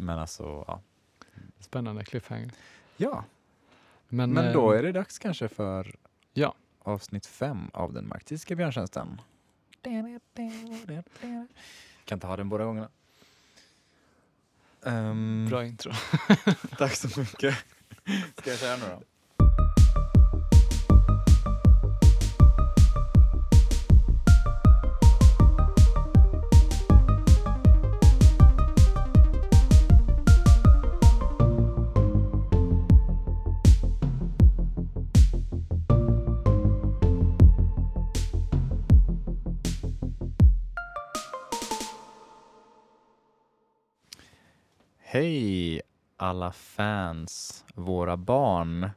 Men alltså, ja. Spännande cliffhanger. Ja, Men, men eh, då är det dags kanske för Ja. avsnitt fem av den marxistiska björntjänsten. Kan inte ha den båda gångerna. Ehm, Bra intro. Tack så mycket. Ska jag köra nu då? Hej alla fans, våra barn.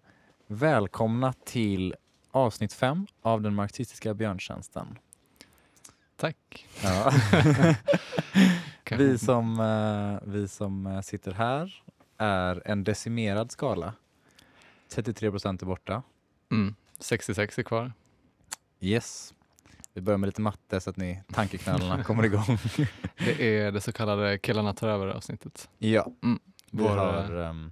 Välkomna till avsnitt fem av den marxistiska björntjänsten. Tack. Ja. Kan- vi, som, eh, vi som eh, sitter här är en decimerad skala. 33 procent är borta. Mm. 66 är kvar. Yes. Vi börjar med lite matte så att ni tankeknölarna kommer igång. Det är det så kallade Killarna tar över avsnittet. ja, vi Vår, har... ehm,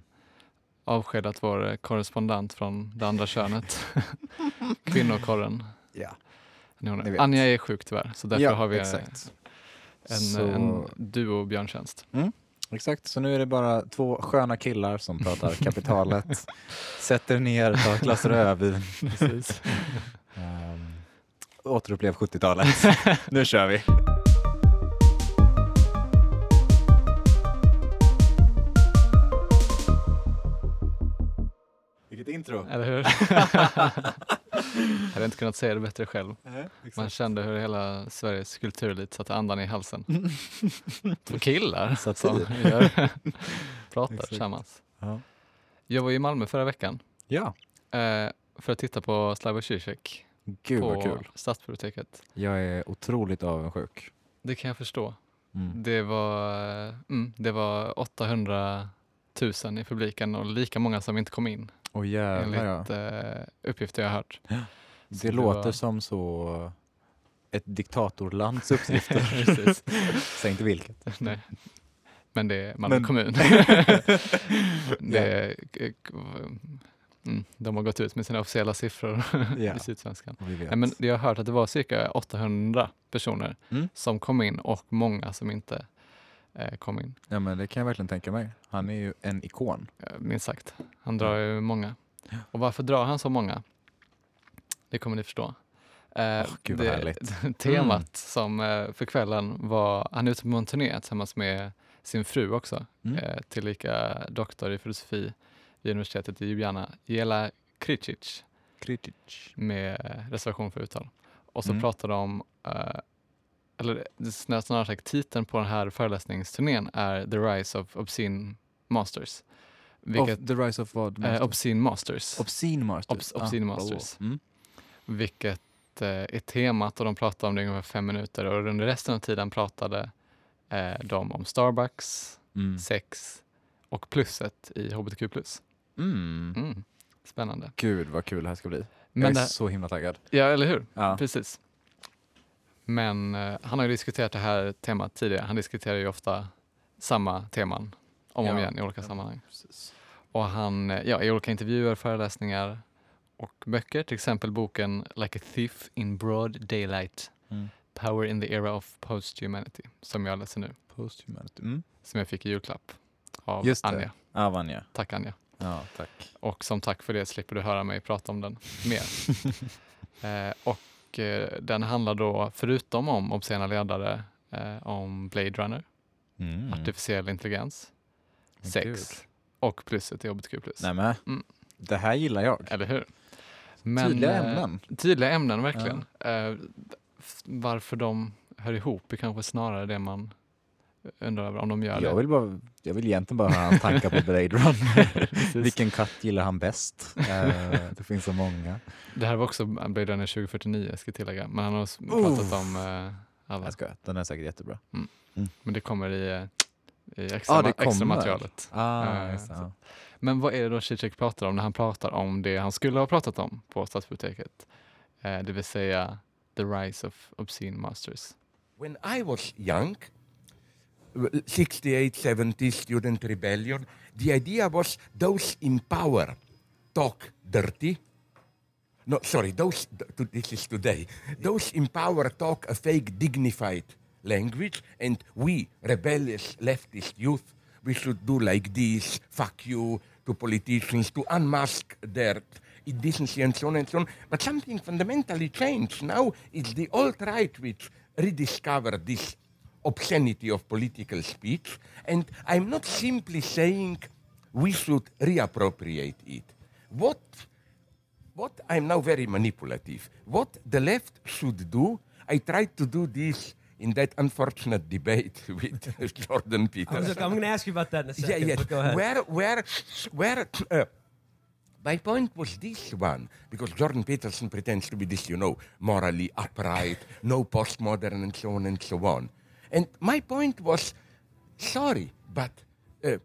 avskedat vår eh, korrespondent från det andra könet. Kvinnokorren. ja, Ni. Anja är sjuk tyvärr, så därför ja, har vi eh, exakt. en, Så- en duo björntjänst. Exakt, så nu är det bara två sköna killar som pratar kapitalet. Sätter ner, tar ett glas rödvin. Återupplev 70-talet. nu kör vi. Vilket intro. Eller hur? jag hade inte kunnat säga det bättre själv. Man kände hur hela Sveriges kulturliv satte andan i halsen. Två killar som gör, pratar Exakt. tillsammans. Ja. Jag var i Malmö förra veckan ja, eh, för att titta på Slavoj Zizek gud på kul. Stadsbiblioteket. Jag är otroligt avundsjuk. Det kan jag förstå. Mm. Det var, eh, mm, det var 800 000 i publiken och lika många som inte kom in Åh jävlar ja. enligt eh, uppgifter jag har hört. Det det låter var- som så ett diktatorlands uppgifter. Säg inte vilket. Nej. Men det är Malmö Men- kommun. det är, mm, de har gått ut med sina officiella siffror Ja. i Sydsvenskan. Nej, men jag har hört att det var cirka 800 personer Mm. som kom in och många som inte eh, kom in. Ja men det kan jag verkligen tänka mig. Han är ju en ikon. minst sagt. Han drar ju många. Och varför drar han så många? Det kommer ni förstå. Eh, Åh, gud vad det, härligt. temat Mm. som eh, för kvällen var, han är ute på en turné tillsammans med sin fru också, Mm. eh, tillika doktor i filosofi vid universitetet i Ljubljana, Jela Kricic, Kritic. med eh, reservation för uttal. Och så Mm. pratar de om, eh, eller snarare sagt titeln på den här föreläsningsturnén är The Rise of Obscene Masters. Vilket, Of the Rise of what? eh, obscene Masters. Obscene Masters. Obs- Obscene Masters. Mm. vilket eh, är temat och de pratade om det i ungefär fem minuter och under resten av tiden pratade de om Starbucks, Mm. sex och plusset i hbtq+. Mm. Mm. Spännande. Gud vad kul det här ska bli. jag Men är det, så himla taggad. ja, eller hur? Ja. Precis. Men eh, han har ju diskuterat det här temat tidigare. Han diskuterar ju ofta samma teman om och Ja. igen i olika sammanhang. Precis. Och han, eh, ja, i olika intervjuer, föreläsningar och böcker, till exempel boken Like a thief in broad daylight Mm. Power in the era of post-humanity, som jag läser nu, Post-humanity. Mm. som jag fick i julklapp av Just det. Anja. Ja, Vanja. Tack Anja. Ja, tack. Och som tack för det slipper du höra mig prata om den mer. eh, och eh, den handlar då, förutom om obscena ledare, eh, om Blade Runner, Mm. artificiell intelligens, Men sex gud. och plusset i hbtq+. Men, Mm. det här gillar jag. Eller hur? Tydliga eh, ämnen. Tydliga ämnen, verkligen. Eh, f- varför de hör ihop är kanske snarare det man undrar om de gör Jag det. vill, bara, jag vill egentligen bara höra hans tankar på Blade Runner. Vilken katt gillar han bäst? Eh, det finns så många. Det här var också Blade Runner 2049, ska jag tillägga. Men han har pratat om eh, alla. Jag skojar, den är säkert jättebra. Men det kommer i, eh, i extra, Ah, det ma- extra kommer. materialet. Ah, Eh, det, så- ja. Men vad är det då Zizek pratar om när han pratar om det han skulle ha pratat om på Stadsbiblioteket? Eh, det vill säga The Rise of Obscene Masters. When I was young, 68, 70 student rebellion. The idea was those in power talk dirty. No, sorry, those, th- this is today. Those in power talk a fake, dignified language, and we, rebellious leftist youth, we should do like this, fuck you, to politicians, to unmask their indecency and so on and so on. But something fundamentally changed. Now it's the alt-right which rediscovered this obscenity of political speech, and I'm not simply saying we should reappropriate it. What what I'm now very manipulative. What the left should do, I tried to do this in that unfortunate debate with Jordan Peterson. I'm going to ask you about that in a second. Yeah, but go ahead. Where, where, where? Uh, my point was this one, because Jordan Peterson pretends to be this, you know, morally upright, no postmodern, and so on and so on. And my point was, sorry, but uh,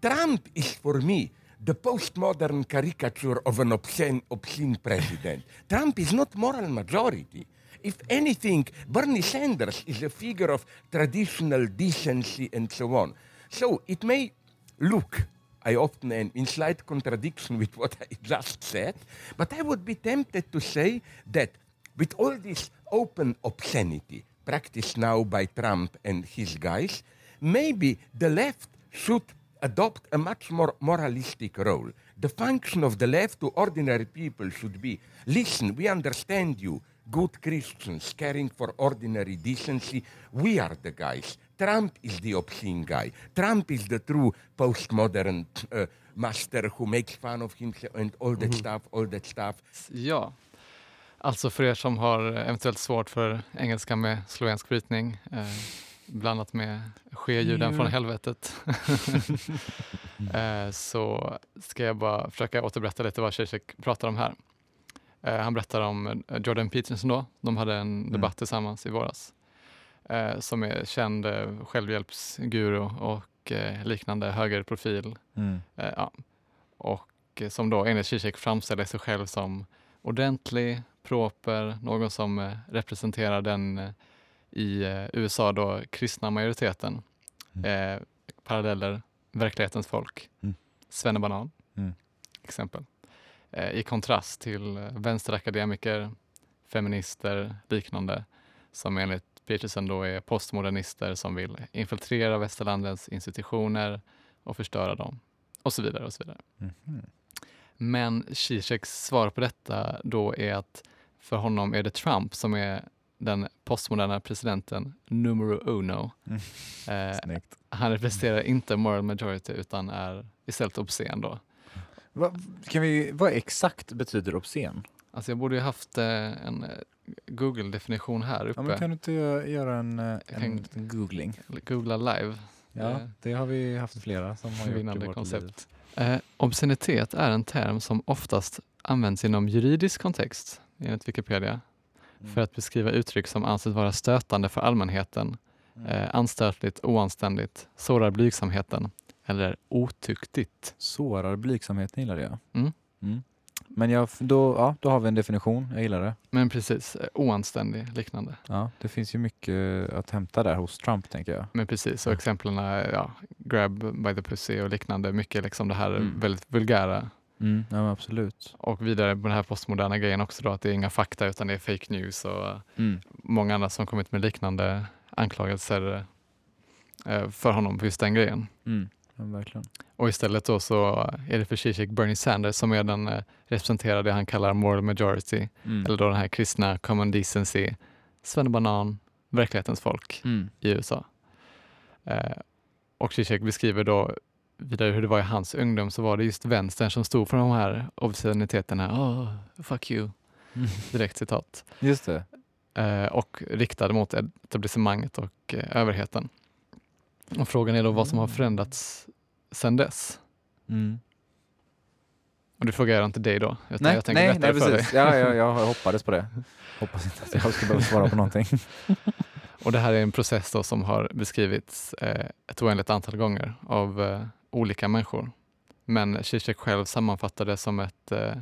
Trump is for me the postmodern caricature of an obscene, obscene president. Trump is not moral majority. If anything, Bernie Sanders is a figure of traditional decency and so on. So it may look, I often am in slight contradiction with what I just said, but I would be tempted to say that with all this open obscenity practiced now by Trump and his guys, maybe the left should adopt a much more moralistic role. The function of the left to ordinary people should be listen, we understand you, good Christians caring for ordinary decency. We are the guys. Trump is the obscene guy. Trump is the true postmodern uh, master who makes fun of himself and all that stuff, all that stuff. Ja, alltså för er som har eventuellt svårt för engelska med slovensk brytning, eh, blandat med ske-ljuden från helvetet, eh, så ska jag bara försöka återberätta lite vad Zizek pratar om här. Eh, han berättar om eh, Jordan Peterson då, de hade en debatt tillsammans i våras, eh, som är känd eh, självhjälpsguru och liknande högerprofil Mm. Ja. Och som då enligt Zizek framställer sig själv som ordentlig, proper, någon som eh, representerar den eh, i eh, USA då kristna majoriteten. Mm. Eh, paralleller, verklighetens folk. Mm. Svennebanan, Mm. exempel. Eh, I kontrast till vänsterakademiker, feminister, liknande, som enligt Peterson då är postmodernister som vill infiltrera västerlandets institutioner och förstöra dem och så vidare. och så vidare. Mhm. Men Zizeks svar på detta då är att för honom är det Trump som är den postmoderna presidenten numero uno. Mm. Eh, han representerar inte moral majority utan är istället obscen då. Va, kan vi, vad exakt betyder obscen? Alltså jag borde ju haft eh, en eh, Google-definition här uppe. Ja, men kan du inte gö- göra en, eh, en googling? Googla live. Ja, Eh, det har vi haft flera som har gjort i vårt koncept. liv. Eh, obscenitet är en term som oftast används inom juridisk kontext, enligt Wikipedia, Mm. för att beskriva uttryck som anses vara stötande för allmänheten, Mm. eh, anstötligt, oanständigt, sårar blygsamheten eller otuktigt. Sårar blygsamheten gillar jag. Mm. Mm. Men jag, då, ja, då har vi en definition, jag gillar det. Men precis, eh, oanständig liknande. Ja, det finns ju mycket att hämta där hos Trump tänker jag. Men precis, och exemplen är ja, grab by the pussy och liknande, mycket liksom det här Mm. väldigt vulgära. Mm. Ja, absolut. Och vidare på den här postmoderna grejen också då, att det är inga fakta utan det är fake news och Mm. många andra som kommit med liknande anklagelser eh, för honom på just den grejen. Mm. Verkligen. Och istället då så är det för Zizek Bernie Sanders som är den eh, representerar det han kallar moral majority, Mm. eller då den här kristna common decency, svennebanan, verklighetens folk Mm. i USA. Eh, och Zizek beskriver då vidare hur det var i hans ungdom så var det just vänstern som stod för de här obsceniteterna. Oh, fuck you, Mm. direkt citat. Just det. eh, och riktade mot etablissemanget och eh, överheten. Och frågan är då vad som har förändrats sedan dess. Mm. Och du frågar jag inte dig då, utan Nej, jag tänker nej, nej för dig. precis. Ja, ja, jag hoppades på det. Hoppas inte att jag ska behöva svara på någonting. Och det här är en process som har beskrivits eh, ett oändligt antal gånger av eh, olika människor. Men Zizek själv sammanfattar det som ett eh,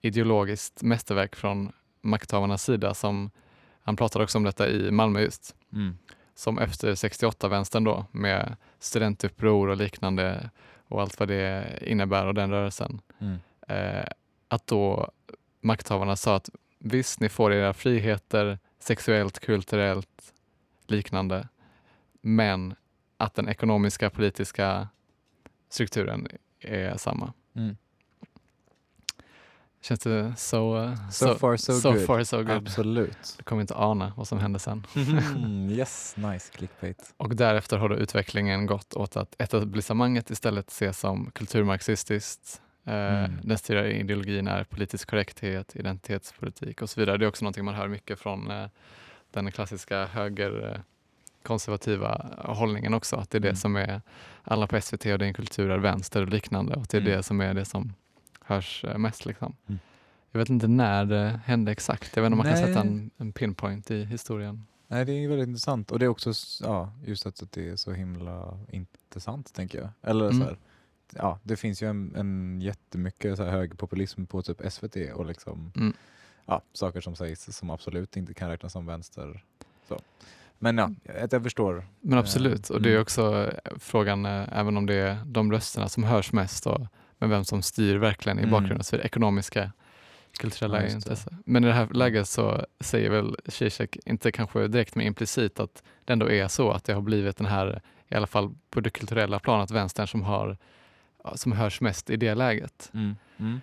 ideologiskt mästerverk från makthavarnas sida som han pratade också om detta i Malmö just. Mm. Som efter 68-vänstern då med studentuppror och liknande och allt vad det innebär och den rörelsen. Mm. Eh, att då makthavarna sa att visst, ni får era friheter sexuellt, kulturellt, liknande, men att den ekonomiska politiska strukturen är samma. Mm. Känns det så, So, far so, so good. far so good? Absolut. Du kommer inte ana vad som hände sen. Mm, yes, nice clickbait. Och därefter har då utvecklingen gått åt att etablissemanget istället ses som kulturmarxistiskt. Eh, Mm. Den styrande ideologin är politisk korrekthet, identitetspolitik och så vidare. Det är också någonting man hör mycket från eh, den klassiska högerkonservativa hållningen också. Att det är det Mm. som är alla på SVT och din kultur är vänster och liknande. Och det är Mm. det som är det som hörs eh, mest. Liksom. Mm. Jag vet inte när det hände exakt. Jag vet inte om man kan Nej. sätta en, en pinpoint i historien. Nej, det är väldigt intressant. Och det är också ja, just att det är så himla intressant, tänker jag. Eller Mm. så här, ja, det finns ju en, en jättemycket så här högerpopulism på typ SVT och liksom, Mm. ja, saker som sägs som absolut inte kan räknas som vänster. Så. Men ja, jag, förstår. Men absolut, och det är mm. också eh, frågan, eh, även om det är de rösterna som hörs mest, då, men vem som styr verkligen i Mm. bakgrunden, så är det ekonomiska, kulturella Ja, intressen. Men i det här läget så säger väl Zizek, inte kanske direkt men implicit, att det ändå är så att det har blivit den här, i alla fall på det kulturella planet, vänstern som, har, som hörs mest i det läget. Mm. Mm.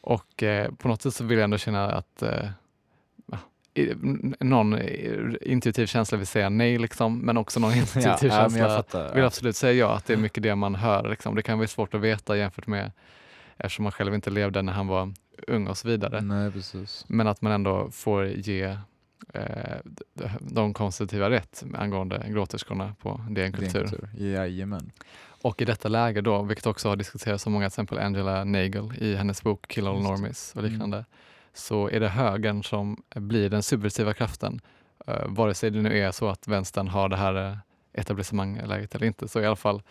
Och eh, på något sätt så vill jag ändå känna att eh, någon intuitiv känsla vill säga nej, liksom, men också någon intuitiv Ja, känsla jag vill absolut säga ja, att det är mycket det man hör. Liksom. Det kan vara svårt att veta jämfört med eftersom man själv inte levde när han var ung och så vidare. Nej. Men att man ändå får ge eh, de konservativa rätt angående gråterskorna på DN Kultur. kultur. Jajamän. Och i detta läge då, vilket också har diskuterats av många, till exempel Angela Nagel i hennes bok Kill All. Normies och Mm. Så är det högern som blir den subversiva kraften. Uh, vare sig det nu är så att vänstern har det här uh, etablissemangläget eller inte, så i alla fall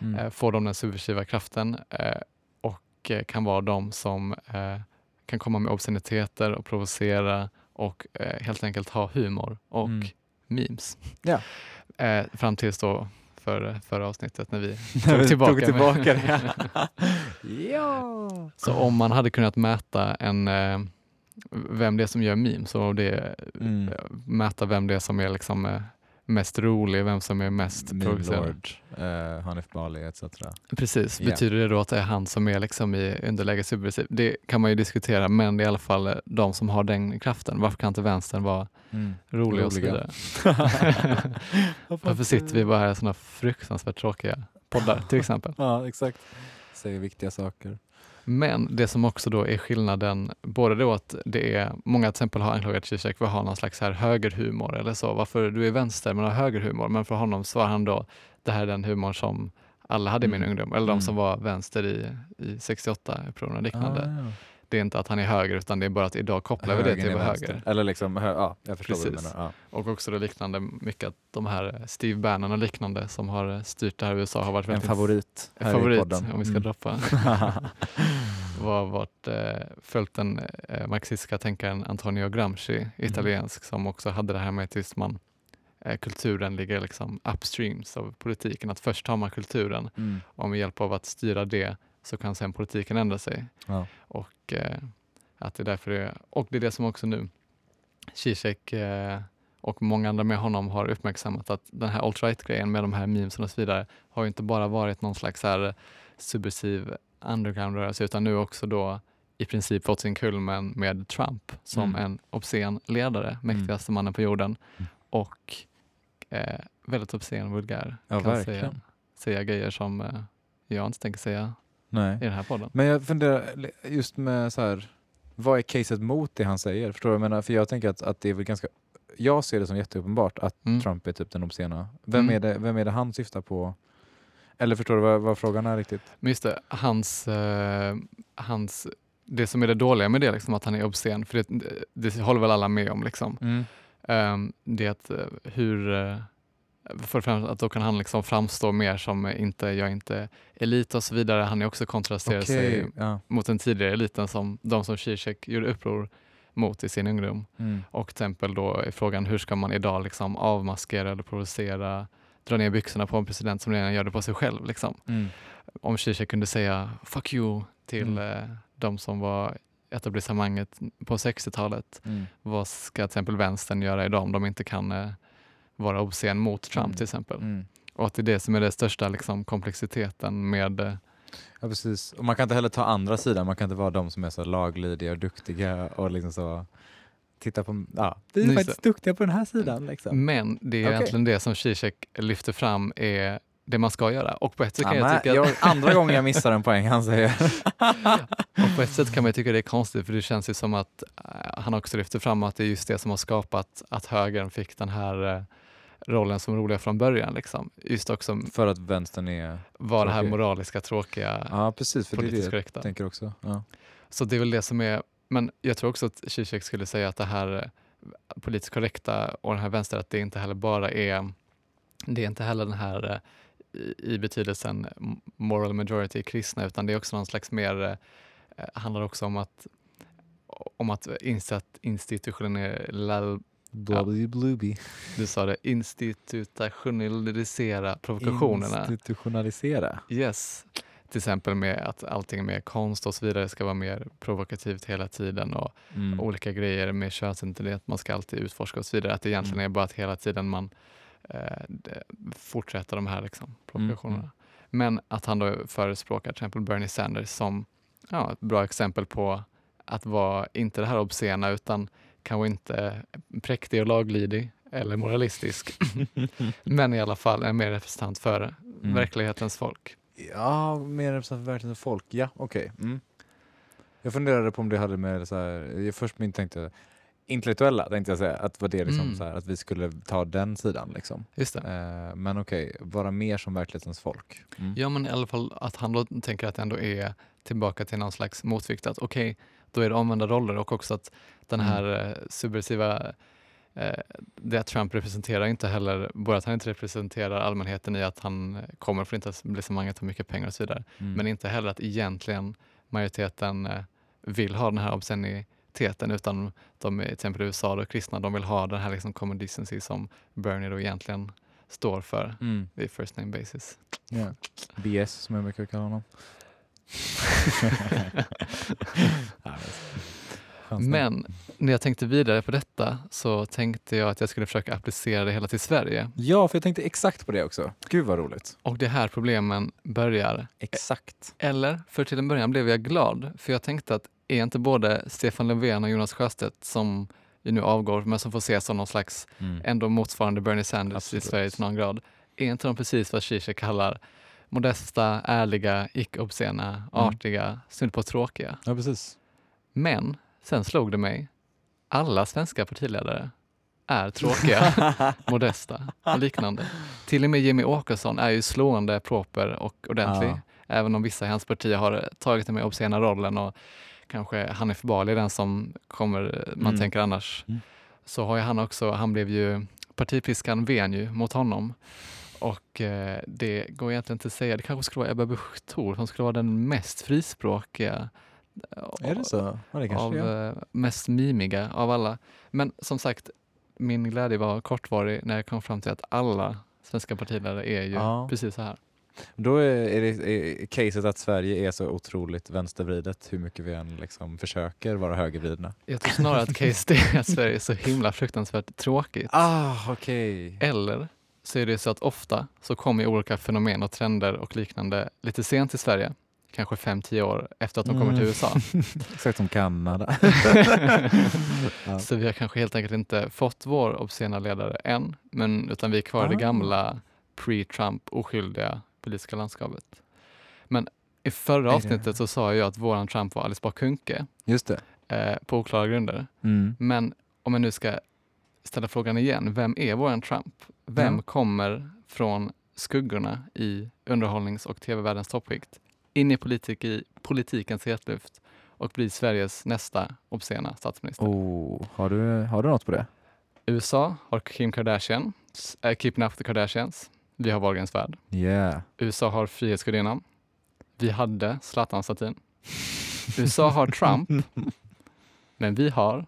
Mm. eh, får de den subversiva kraften eh, och eh, kan vara de som eh, kan komma med obsceniteter och provocera och eh, helt enkelt ha humor och Mm. memes. Ja. Eh, fram tills då för, förra avsnittet när vi tog tillbaka, tog tillbaka det. ja! Så om man hade kunnat mäta en, eh, vem det är som gör memes och det, Mm. eh, mäta vem det är som är liksom, eh, mest rolig, vem som är mest Meme provocerande. Lord, eh, Hanif Bali etc. Precis, Ja. betyder det då att det är han som är liksom i underläge subversiv? Det kan man ju diskutera, men det är i alla fall de som har den kraften. Varför kan inte vänstern vara Mm. rolig och så vidare? Varför sitter vi bara här i sådana fruktansvärt tråkiga poddar till exempel? Ja, exakt. Säger viktiga saker. Men det som också då är skillnaden, både då att det är, många till exempel har anklagat Zizek för att ha någon slags här högerhumor eller så. Varför du är vänster men har högerhumor. Men för honom svarar han då, det här är den humor som alla hade i min Mm. ungdom. Eller de Mm. som var vänster i, i 68-upproren och liknande. Ah, ja. Det är inte att han är höger utan det är bara att idag kopplar vi det till vänster. höger. Eller liksom, hö- ja, jag förstår vad du Precis. menar. Ja. Och också det liknande mycket att de här Steve Bannon och liknande som har styrt det här i USA har varit En väldigt favorit en här favorit i podden. om vi ska Mm. droppa. var varit, eh, följt den eh, marxistiska tänkaren Antonio Gramsci, italiensk, som också hade det här med att just man, eh, kulturen ligger liksom upstreams av politiken. Att först har man kulturen Mm. och med hjälp av att styra det så kan sen politiken ändra sig. Ja. Och eh, att det är därför det, och det är det som också nu Zizek eh, och många andra med honom har uppmärksammat att den här alt-right-grejen med de här memesen och så vidare har inte bara varit någon slags här subversiv underground-rörelse utan nu också då i princip fått sin kulmen med Trump som Mm. en obscen ledare, mäktigaste mannen på jorden Mm. och eh, väldigt obscen vulgär. Ja, kan verkligen. säga, säga grejer som eh, jag inte tänker säga Nej. i den här podden. Men jag funderar just med så här, vad är caset mot det han säger? Förstår du vad jag menar? För jag tänker att, att det är väl ganska, jag ser det som jätteuppenbart att Mm. Trump är typ den obscena. Vem, Mm. är det, vem är det han syftar på? Eller förstår du vad, vad frågan är riktigt? Men just det, hans, eh, hans, det som är det dåliga med det, liksom, att han är obscen, för det, det håller väl alla med om. Liksom. Ehm, det är att eh, hur, eh, för främst att då kan han liksom framstå mer som eh, inte, jag är inte elit och så vidare. Han är också kontrasterar sig Okej, ja. mot den tidigare eliten som de som Zizek gjorde uppror mot i sin ungdom. Mm. Och exempel då är frågan hur ska man idag liksom avmaskera eller provocera, dra ner byxorna på en president som redan gör det på sig själv. Liksom. Mm. Om Zizek kunde säga fuck you till Mm. eh, de som var etablissemanget på 60-talet, Mm. vad ska till exempel vänstern göra idag om de inte kan eh, vara obscen mot Trump Mm. till exempel? Mm. Och att det är det som är den största liksom, komplexiteten med eh, Ja precis. Och man kan inte heller ta andra sidan, man kan inte vara de som är så laglydiga och duktiga och liksom så titta på, ja, vi är faktiskt duktiga på den här sidan liksom. Men det är Okej. egentligen det som Zizek lyfter fram är det man ska göra. Och på ett sätt kan Ja, jag tycka jag, andra gången jag missar en poäng han säger. Och på ett sätt kan man tycka det är konstigt för det känns ju som att eh, han också lyfter fram att det är just det som har skapat att högern fick den här eh, rollen som roliga från början. Liksom. Just också För att vänstern är, var det här moraliska, tråkiga, ja precis för det är det politiskt jag korrekta. tänker också. Ja. Så det är väl det som är, men jag tror också att Zizek skulle säga att det här eh, politiskt korrekta och den här vänster, att det inte heller bara är, det är inte heller den här eh, i, betydelsen moral majority kristna, utan det är också någon slags mer, eh, handlar också om att om att inse Blubby blubby. du sa det, institutionalisera provokationerna. Institutionalisera. Yes. Till exempel med att allting med konst och så vidare ska vara mer provokativt hela tiden och Mm. olika grejer med könsidentitet man ska alltid utforska och så vidare. Att det egentligen Mm. är bara att hela tiden man eh, fortsätter de här liksom, provokationerna. mm. Men att han då förespråkar till exempel Bernie Sanders som ja, ett bra exempel på att vara inte det här obscena utan kanske inte präktig och laglydig eller moralistisk. men i alla fall en mer representant för Mm. verklighetens folk. Ja, mer representant för verkligen folk. Ja, okej. Mm. Jag funderade på om det hade med så här, jag först min tänkte intellektuella tänkte jag säga, att var det liksom Mm. så här, att vi skulle ta den sidan liksom. Just. Eh, men okej, vara mer som verklighetens folk. Mm. Ja, men i alla fall att han då tänker att det ändå är tillbaka till någon slags motvikt. Att okej, då är det omvända roller och också att den Mm. här eh, subversiva eh, det Trump representerar inte heller, både att han inte representerar allmänheten i att han kommer från etablissemanget, har mycket pengar och så vidare, Mm. men inte heller att egentligen majoriteten eh, vill ha den här obsceniteten utan de, till exempel i USA, då, kristna, de vill ha den här liksom common decency som Bernie då egentligen står för Mm. i first name basis. Ja. BS som jag brukar kalla honom. Men när jag tänkte vidare på detta så tänkte jag att jag skulle försöka applicera det hela till Sverige. Ja, för jag tänkte exakt på det också. Gud vad roligt. Och det är här problemen börjar. Exakt. Eller, för till en början blev jag glad, för jag tänkte att är inte både Stefan Löfven och Jonas Sjöstedt som ju nu avgår, men som får ses som någon slags Mm. ändå motsvarande Bernie Sanders Absolut. i Sverige till någon grad, är inte de precis vad Zizek kallar modesta, ärliga, icke-obscena, artiga, snudd på tråkiga? Ja, precis. Men sen slog det mig, alla svenska partiledare är tråkiga, modesta och liknande. Till och med Jimmy Åkesson är ju slående proper och ordentlig. Ja. Även om vissa i hans parti har tagit den mer obscena rollen och kanske Hanif Bali är den som kommer, man Mm. tänker annars. Mm. Så har ju han också, han blev ju, partipiskan ven ju mot honom. Och eh, det går egentligen inte att säga, det kanske skulle vara Ebba Busch Thor som skulle vara den mest frispråkiga Är det så? Ja, det av eh, mest mimiga av alla. Men som sagt, min glädje var kortvarig när jag kom fram till att alla svenska partiledare är ju Ja. precis så här. Då är, det är caset att Sverige är så otroligt vänstervridet hur mycket vi än liksom försöker vara högervridna. Jag tror snarare att case det är att Sverige är så himla fruktansvärt tråkigt. Ah, okej. Eller så är det så att ofta så kommer olika fenomen och trender och liknande lite sent i Sverige. Kanske 5-10 år efter att de kommer Mm. till USA. Exakt som Kanada. Ja. Så vi har kanske helt enkelt inte fått vår obscena ledare än, men, utan vi är kvar i det Ah. gamla pre-Trump oskyldiga politiska landskapet. Men i förra avsnittet så sa jag att våran Trump var Alice Bah Kuhnke Just det. eh, på oklara grunder. Mm. Men om jag nu ska ställa frågan igen, vem är våran Trump? Vem Ja. kommer från skuggorna i underhållnings och tv-världens toppskikt in i, politik, i politikens hetluft och blir Sveriges nästa obscena statsminister? Oh, har, du, har du något på det? USA har Kim Kardashian, äh, Keeping Up the Kardashians. Vi har Wahlgrens värld. Yeah. USA har Frihetsgudinnan. Vi hade Zlatan-statyn. USA har Trump. Men vi har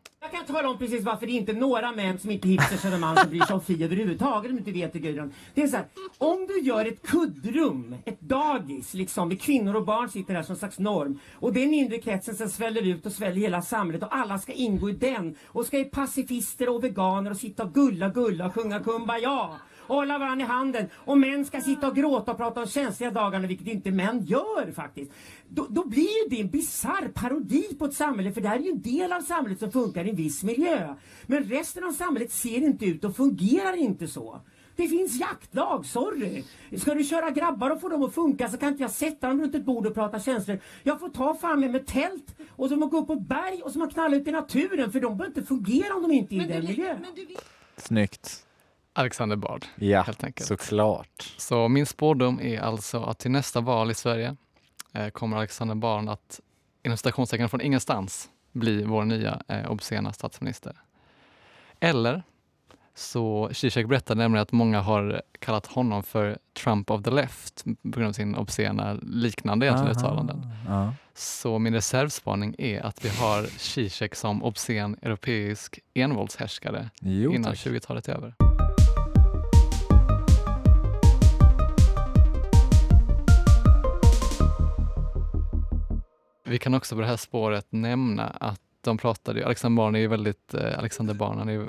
tala om precis varför det inte är några män som inte hittar Södermalm man som bryr sig om fi överhuvudtaget om du inte vet det Gudrun. Det är så här, om du gör ett kuddrum, ett dagis liksom, där kvinnor och barn sitter där som en slags norm och den inre kretsen sen sväller ut och sväller hela samhället och alla ska ingå i den och ska i pacifister och veganer och sitta och gulla gulla och sjunga kumbaya hålla varandra i handen och män ska sitta och gråta och prata om känsliga dagarna, vilket inte män gör faktiskt. Då, då blir ju det en bisarr parodi på ett samhälle, för det här är ju en del av samhället som funkar i en viss miljö. Men resten av samhället ser inte ut och fungerar inte så. Det finns jaktlag, sorry. Ska du köra grabbar och få dem att funka så kan inte jag sätta dem runt ett bord och prata känslor. Jag får ta fan med, tält och så man gå upp på berg och så man knalla ut i naturen för de behöver inte fungera om de inte är i den miljön. Snyggt. Alexander Bard, Ja, helt enkelt. såklart. Så min spårdom är alltså att till nästa val i Sverige eh, kommer Alexander Bard att inom citationstecken från ingenstans bli vår nya eh, obscena statsminister. Eller så Zizek berättade nämligen att många har kallat honom för Trump of the left på grund av sin obscena liknande egentligen Aha. uttalanden. Ja. Så min reservspaning är att vi har Zizek som obscen europeisk envåldshärskare Jo, innan tack. 20-talet är över. Vi kan också på det här spåret nämna att de pratade, Alexander Bard är ju väldigt, eh, Alexander Bard, han är ju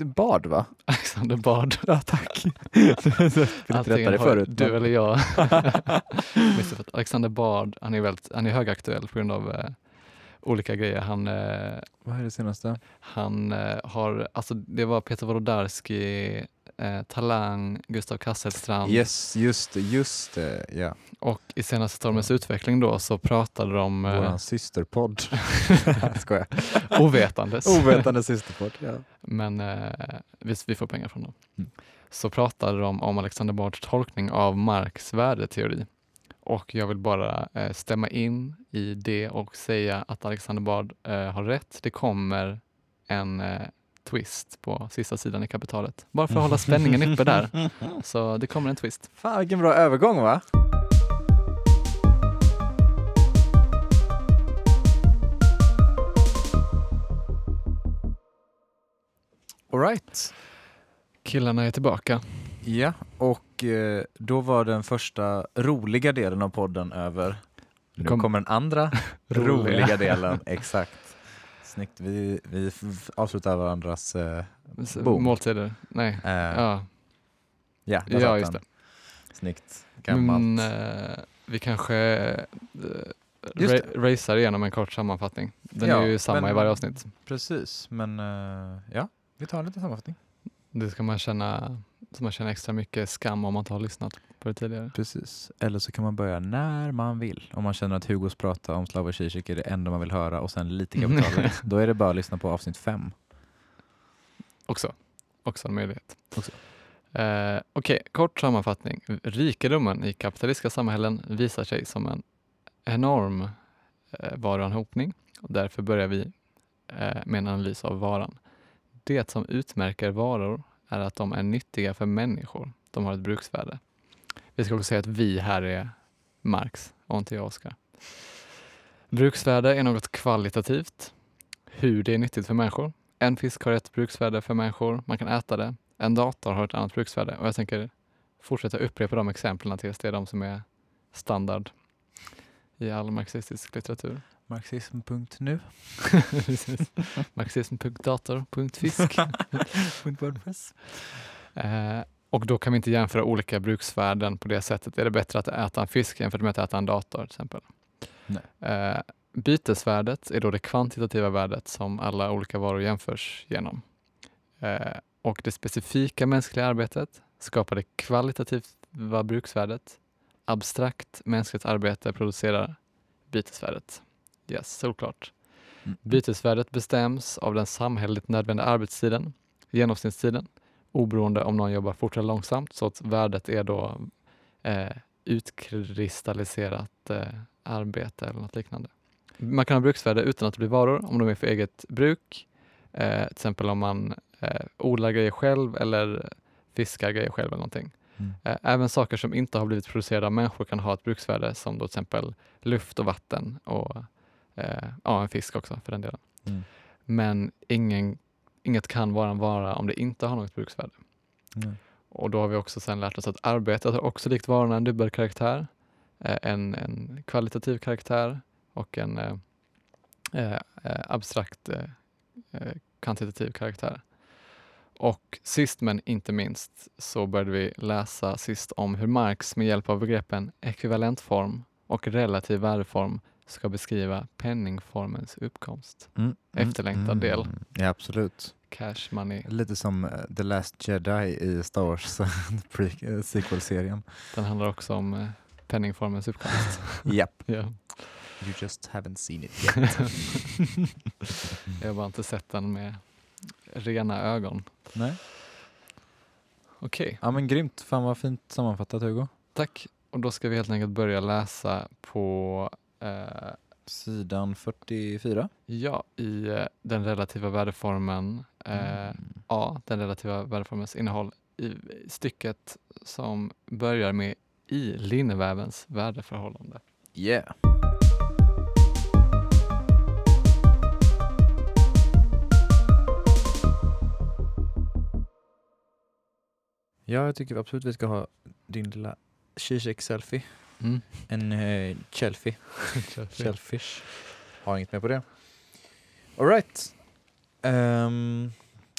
Eh, Bard va? Alexander Bard. Ja, tack. Antingen har förut. du men- eller jag. Alexander Bard, han är, väldigt, han är högaktuell på grund av eh, olika grejer. Han, eh, Vad är det senaste? han eh, har, alltså det var Peter Wolodarski, eh, Talang, Gustav Kasselstrand Yes, just det, just det. Ja. och i senaste Stormens utveckling då så pratade de eh, Våran systerpodd. Skojar. ovetandes. Ovetande systerpodd. Ja. Men eh, vi, vi får pengar från dem. Mm. Så pratade de om Alexander Bards tolkning av Marx värdeteori. Och jag vill bara eh, stämma in i det och säga att Alexander Bard eh, har rätt. Det kommer en eh, twist på sista sidan i kapitalet. Bara för att hålla spänningen uppe där. Så det kommer en twist. Fan vilken bra övergång va? Alright. Killarna är tillbaka. Ja, och eh, då var den första roliga delen av podden över. Nu Kom- kommer den andra Roliga. roliga delen. Exakt. Snyggt. Vi, vi avslutar varandras... Eh, Boom. Måltider. Nej. eh, Ja, ja, där ja just den. det. Snyggt. Gammalt. Men eh, vi kanske eh, ra- racear igenom en kort sammanfattning. Den Ja, är ju samma men- i varje avsnitt. Precis, men eh, ja, vi tar en liten sammanfattning. Det ska man känna, så man känner extra mycket skam om man inte har lyssnat på det tidigare. Precis. Eller så kan man börja när man vill. Om man känner att Hugos prata om Slavoj Zizek är det enda man vill höra och sen lite kapitalet. Då är det bara att lyssna på avsnitt fem. Också, också en möjlighet. Också. Eh, Okej, kort sammanfattning. Rikedomen i kapitalistiska samhällen visar sig som en enorm eh, varuanhopning och därför börjar vi eh, med en analys av varan. Det som utmärker varor är att de är nyttiga för människor. De har ett bruksvärde. Vi ska också säga att vi här är Marx och inte jag Oskar. Bruksvärde är något kvalitativt. Hur det är nyttigt för människor. En fisk har ett bruksvärde för människor, man kan äta det. En dator har ett annat bruksvärde och jag tänker fortsätta upprepa de exemplen tills det är de som är standard i all marxistisk litteratur. Marxism.nu. Marxism.dator.fisk. .wordpress. Eh, och då kan vi inte jämföra olika bruksvärden på det sättet. Är det bättre att äta en fisk jämfört med att äta en dator till exempel? Nej. Eh, bytesvärdet är då det kvantitativa värdet som alla olika varor jämförs genom. Eh, och det specifika mänskliga arbetet skapar det kvalitativa bruksvärdet. Abstrakt mänskligt arbete producerar bytesvärdet. Yes, såklart. Mm. Bytesvärdet bestäms av den samhälleligt nödvändiga arbetstiden, genomsnittstiden, oberoende om någon jobbar fort eller långsamt. Så att värdet är då eh, utkristalliserat eh, arbete eller något liknande. Man kan ha bruksvärde utan att det blir varor om de är för eget bruk. Eh, till exempel om man eh, odlar grejer själv eller fiskar grejer själv eller någonting. Mm. Eh, Även saker som inte har blivit producerade av människor kan ha ett bruksvärde som då till exempel luft och vatten och eh, ja, en fisk också för den delen. Mm. Men ingen, inget kan vara en vara om det inte har något bruksvärde. Mm. Och då har vi också sen lärt oss att arbetet har också likt varorna en dubbel karaktär. Eh, en, en kvalitativ karaktär och en eh, eh, eh, abstrakt eh, kvantitativ karaktär. Och sist men inte minst så började vi läsa sist om hur Marx med hjälp av begreppen ekvivalentform och relativ värdeform ska beskriva penningformens uppkomst. Mm. Efterlängtad del. Ja, absolut. Cash money. Lite som eh, The Last Jedi i Star Wars eh, sequel-serien. Den handlar också om eh, penningformens uppkomst. Japp. ja. You just haven't seen it yet. Jag har bara inte sett den med rena ögon. Nej. Okej, Ja men grymt. Fan vad fint sammanfattat Hugo. tack. Och då ska vi helt enkelt börja läsa på eh, Sidan 44. ja, i eh, den relativa värdeformen eh, Mm. A, den relativa värdeformens innehåll i stycket som börjar med i linnevävens värdeförhållande. Yeah. Ja, jag tycker absolut vi ska ha din lilla Zizek-selfie. Mm. En eh, chelfie. Shellfish. Har inget mer på det. Alright. Um,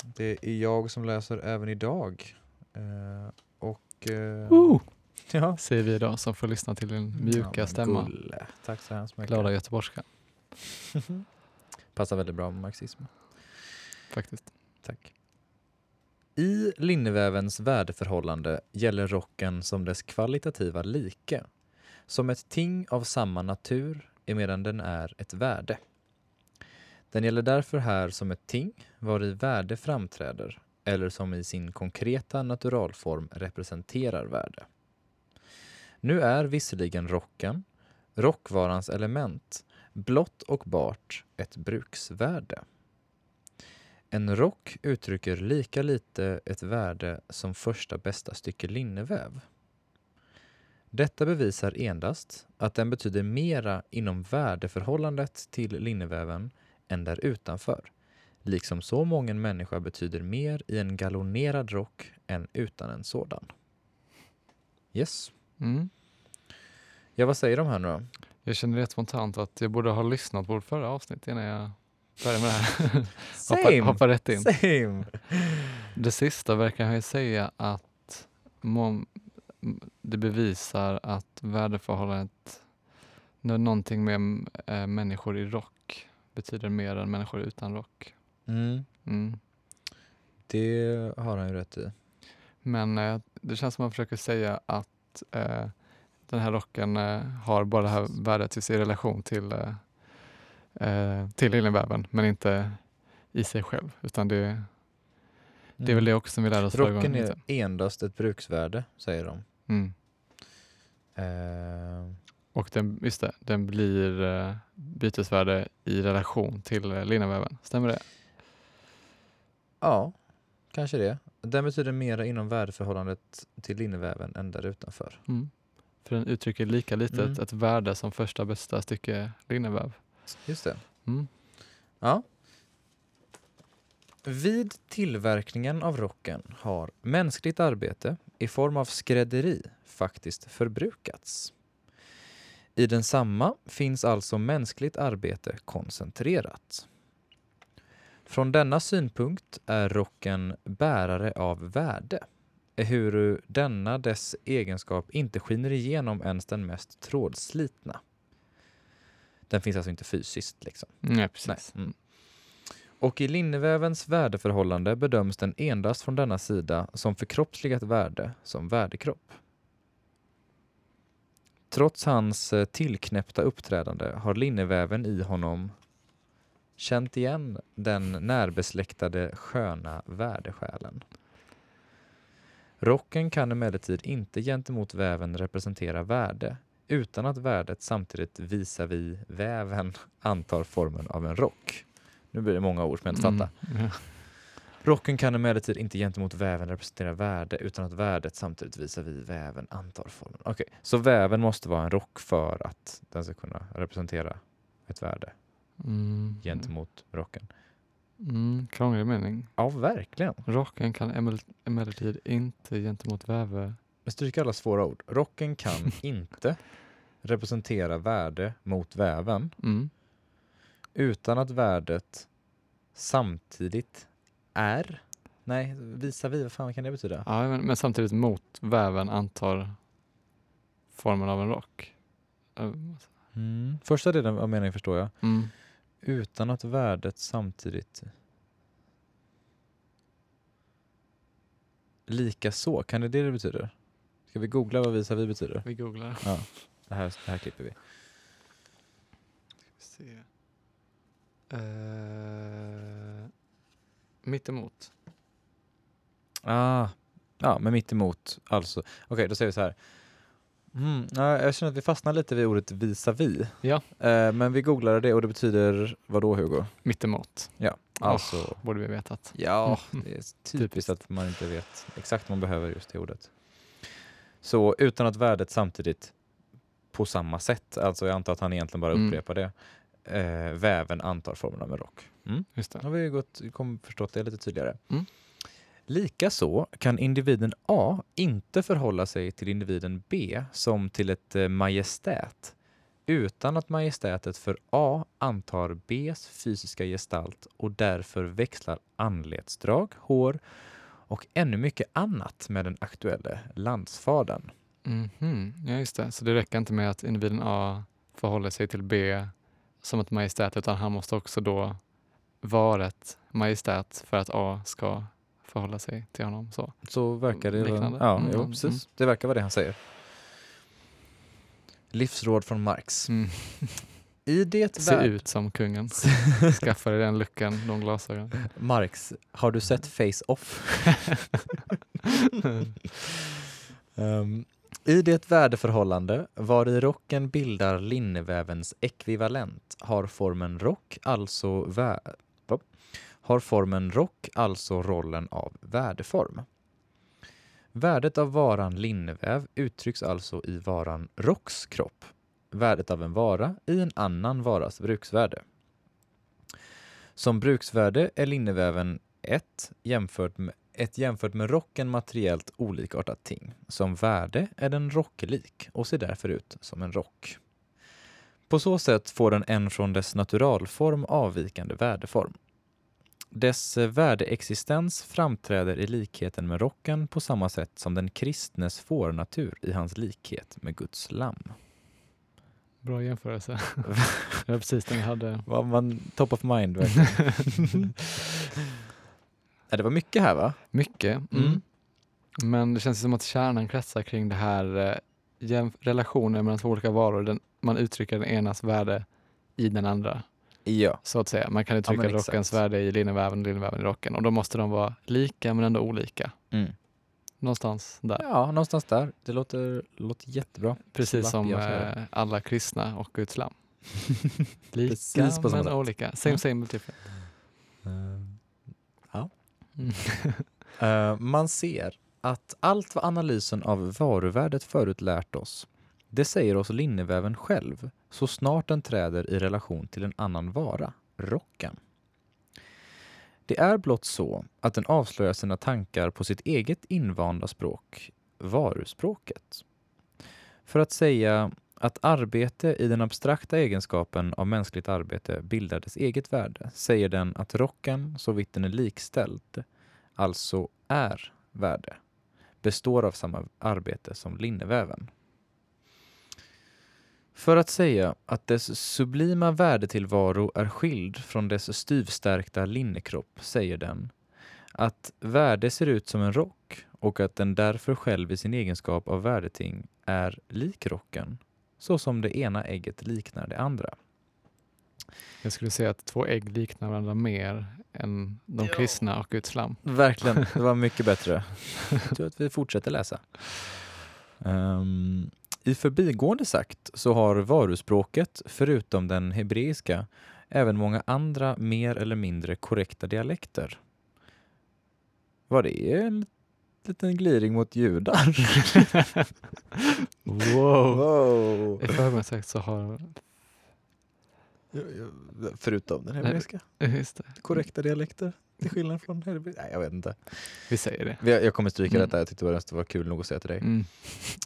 det är jag som läser även idag. Eh, och... eh, Woo! ja. Säger vi då som får lyssna till din mjuka Ja, stämma. Gulle. Tack så hemskt mycket. Glada göteborgska Passar väldigt bra med marxism. faktiskt. Tack. I linnevävens värdeförhållande gäller rocken som dess kvalitativa like, som ett ting av samma natur emedan den är ett värde. Den gäller därför här som ett ting var i värde framträder eller som i sin konkreta naturalform representerar värde. Nu är visserligen rocken, rockvarans element, blott och bart ett bruksvärde. En rock uttrycker lika lite ett värde som första bästa stycke linneväv. Detta bevisar endast att den betyder mera inom värdeförhållandet till linneväven än där utanför, liksom så många människa betyder mer i en gallonerad rock än utan en sådan. Yes. Mm. Ja, vad säger de här nu då? Jag känner rätt spontant att jag borde ha lyssnat på vårt förra avsnitt innan jag började med det här. hoppa, hoppa rätt in. Same! Det sista verkar han ju säga att det bevisar att värdeförhållandet, när någonting med äh, människor i rock betyder mer än människor utan rock. Mm, Mm. det har han ju rätt i. Men eh, det känns som att man försöker säga att eh, den här rocken har bara det här värdet i sin relation till, till linneväven men inte i sig själv. Utan det, det är väl det också som vi lärde oss förra Rocken är endast ett bruksvärde, säger de. Mm. Eh, Och den, just det, den blir eh, bytesvärde i relation till linneväven. Stämmer det? ja, kanske det. Den betyder mera inom värdeförhållandet till linneväven än där utanför. Mm. För den uttrycker lika lite Mm. ett, ett värde som första bästa stycke linneväv. Just det. Mm. Ja. Vid tillverkningen av rocken har mänskligt arbete i form av skrädderi faktiskt förbrukats. I densamma finns alltså mänskligt arbete koncentrerat. Från denna synpunkt är rocken bärare av värde, ehuru denna dess egenskap inte skiner igenom ens den mest trådslitna. Den finns alltså inte fysiskt liksom. Nej, precis. Nej. Mm. Och i linnevävens värdeförhållande bedöms den endast från denna sida som förkroppsligat värde som värdekropp. Trots hans eh, tillknäppta uppträdande har linneväven i honom känt igen den närbesläktade sköna värdesjälen. Rocken kan emellertid inte gentemot väven representera värde utan att värdet samtidigt visar vi väven antar formen av en rock. Nu blir det många ord som jag inte fattar. Mm. Ja. Rocken kan emellertid inte gentemot väven representera värde utan att värdet samtidigt visar vi väven antar formen. Okej, så väven måste vara en rock för att den ska kunna representera ett värde Mm. gentemot rocken. Mm, krånglig mening. Ja, verkligen. Rocken kan emel- emellertid inte gentemot väve... Jag stryker alla svåra ord. Rocken kan inte representera värde mot väven Mm. Utan att värdet samtidigt är... Nej, visa vi, vad fan kan det betyda? Ja, men, men samtidigt mot väven antar formen av en rock. Eh, Mm. Första delen av meningen förstår jag. Mm. Utan att värdet samtidigt... Lika så, kan det det det betyder? Ska vi googla vad visa vi betyder? Vi googlar. Ja, det här, det här klipper vi. Se. Uh, mittemot. Ah, ja, men mitt emot alltså. Okej, då säger vi så här. Mm, ja, jag känner att vi fastnar lite vid ordet visa-vi. Ja. Eh, men vi googlade det och det betyder vad då Hugo? Mittemot. Ja, alltså. Borde vi vetat. Ja, det är typiskt att man inte vet exakt vad man behöver just det ordet. Så utan att värdet samtidigt på samma sätt, alltså jag antar att han egentligen bara Mm. upprepar det, eh, väven antar formen av en rock. Mm. Just det. har vi gått, kom, förstått det lite tydligare. Mm. Likaså kan individen A inte förhålla sig till individen B som till ett eh, majestät utan att majestätet för A antar Bs fysiska gestalt och därför växlar anletsdrag, hår och ännu mycket annat med den aktuella landsfadern. Mhm, Ja, just det. Så det räcker inte med att individen A förhåller sig till B som ett majestät utan han måste också då vara ett majestät för att A ska förhålla sig till honom. Så. Så verkar det. Liknande. Ja, Mm, jo, mm, precis. mm. Det verkar vara det han säger. Livsråd från Marx. Mm. I det Se värld- ut som kungen. Skaffa dig den luckan, de glasögonen. Marx, har du sett Face-Off? Ehm, i det värdeförhållande var i rocken bildar linnevävens ekvivalent har formen rock alltså vä- har formen rock alltså rollen av värdeform. Värdet av varan linneväv uttrycks alltså i varan rocks kropp. Värdet av en vara i en annan varas bruksvärde. Som bruksvärde är linneväven 1 jämfört med, ett jämfört med rocken materiellt olikartat ting. Som värde är den rocklik och ser därför ut som en rock. På så sätt får den en från dess naturalform avvikande värdeform. Dess värdeexistens framträder i likheten med rocken på samma sätt som den kristnes fårnatur i hans likhet med Guds lamm. Bra jämförelse. det var precis den jag hade. Man top of mind verkligen. ja, det var mycket här va? Mycket. Mm. Mm. Men det känns som att kärnan kretsar kring det här eh, relationen mellan två olika varor. Den, man uttrycker den enas värde i den andra. Ja. Så att säga. Man kan uttrycka men rockens exakt. värde i linneväven och linneväven i rocken. Och då måste de vara lika men ändå olika. Mm. Någonstans där. Ja, någonstans där. Det låter, låter jättebra. Precis slapp som eh, alla kristna och Guds lamm. Lika men olika. Same Ja. same but different. Ja. Mm. Man ser att allt vad analysen av varuvärdet förut lärt oss, det säger oss linneväven själv så snart den träder i relation till en annan vara, rocken. Det är blott så att den avslöjar sina tankar på sitt eget invanda språk, varuspråket. För att säga att arbete i den abstrakta egenskapen av mänskligt arbete bildar dess eget värde säger den att rocken, så vitt den är likställd, alltså är värde, består av samma arbete som linneväven. För att säga att dess sublima värdetillvaro är skild från dess styvstärkta linnekropp säger den att värde ser ut som en rock och att den därför själv i sin egenskap av värdeting är lik rocken, så som det ena ägget liknar det andra. Jag skulle säga att två ägg liknar varandra mer än de Ja. kristna och Guds lamm. Verkligen, det var mycket bättre. Jag tror att vi fortsätter läsa. Ehm, I förbigående sagt så har varuspråket, förutom den hebreiska, även många andra mer eller mindre korrekta dialekter. Var det en liten gliring mot judar? Wow! wow. I förmiddags sagt så har Förutom den hebreiska. Just det. Korrekta dialekter. Till skillnad från hebreiska. Nej, jag vet inte. Vi säger det. Jag kommer stryka Mm. detta. Jag tyckte det var- det var kul nog att säga till dig. Mm.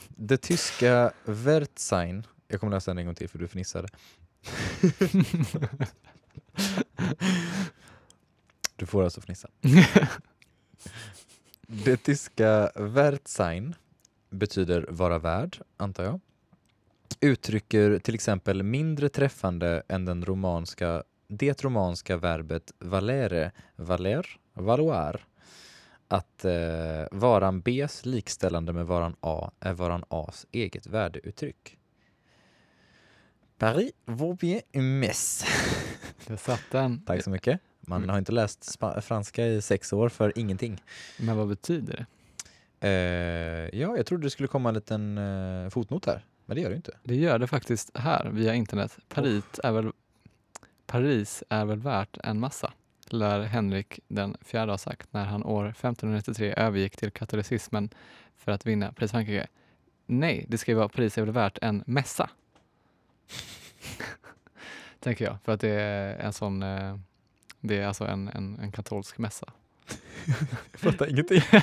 Det tyska Wertsein. Jag kommer läsa den en gång till för du fnissade. Du får alltså fnissa. Det tyska Wertsein betyder vara värd, antar jag. Uttrycker till exempel mindre träffande än den romanska, det romanska verbet valere, valer, valoir. Att eh, varan Bs likställande med varan A är varan As eget värdeuttryck. Paris vaut bien messe. Jag satt den. Tack så mycket. Man Mm. har inte läst franska i sex år för ingenting. Men vad betyder det? Eh, ja, jag trodde det skulle komma en liten eh, fotnot här, men det gör det inte. Det gör det faktiskt här via internet. Paris är väl, Paris är väl värt en massa, lär Henrik den fjärde ha sagt när han år 1593 övergick till katolicismen för att vinna pris Frankrike. Nej, det ska ju vara Paris är väl värt en mässa. Tänker jag, för att det är en sån, eh, det är alltså en, en, en katolsk mässa. Jag fattar ingenting.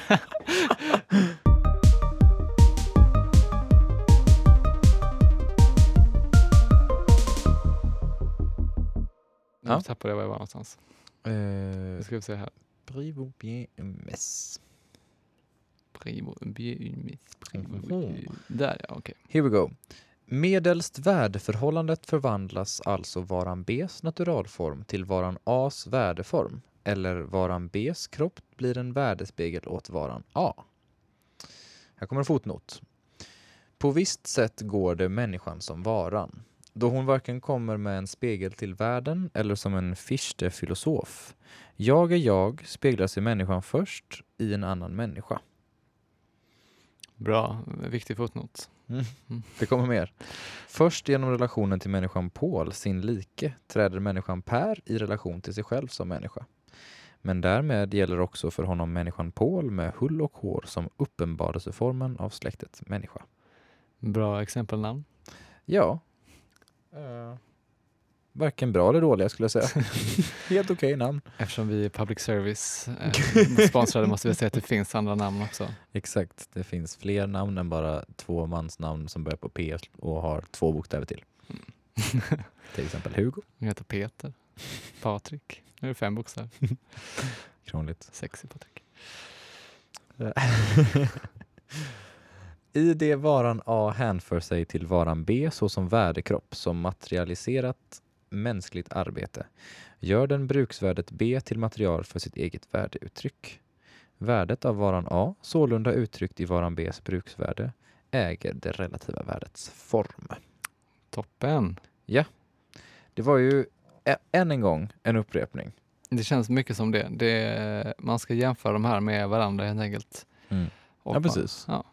Ja. Nu tappade jag var jag var någonstans. Eh, Nu ska vi se här. Vaut bien une messe. Primo, bi- Mhm. Där ja, okej. Here we go. Medelst värdeförhållandet förvandlas alltså varan Bs naturalform till varan As värdeform eller varan Bs kropp blir en värdespegel åt varan A. Här kommer en fotnot. På visst sätt går det människan som varan, då hon varken kommer med en spegel till världen eller som en fichte filosof. Jag är jag speglas i människan först i en annan människa. Bra, viktig fotnot. Det kommer mer. Först genom relationen till människan Paul, sin like, träder människan Per i relation till sig själv som människa. Men därmed gäller också för honom människan Paul med hull och hår som uppenbarelseformen av släktet människa. Bra exempelnamn. Ja. Uh, varken bra eller dåliga skulle jag säga. Helt okej namn. Eftersom vi är public service eh, sponsrade måste vi säga att det finns andra namn också. Exakt, det finns fler namn än bara två mansnamn som börjar på P och har två bokstäver till. Till exempel Hugo. Han heter Peter, Patrik. Nu är det fem bokstäver. Krångligt. Sexy Patrik. I det varan A hänför sig till varan B såsom värdekropp som materialiserat mänskligt arbete gör den bruksvärdet B till material för sitt eget värdeuttryck. Värdet av varan A, sålunda uttryckt i varan Bs bruksvärde, äger det relativa värdets form. Toppen. Det var ju än en gång en upprepning. Det känns mycket som det. det man ska jämföra de här med varandra helt enkelt. Mm. Ja, man- precis. Ja,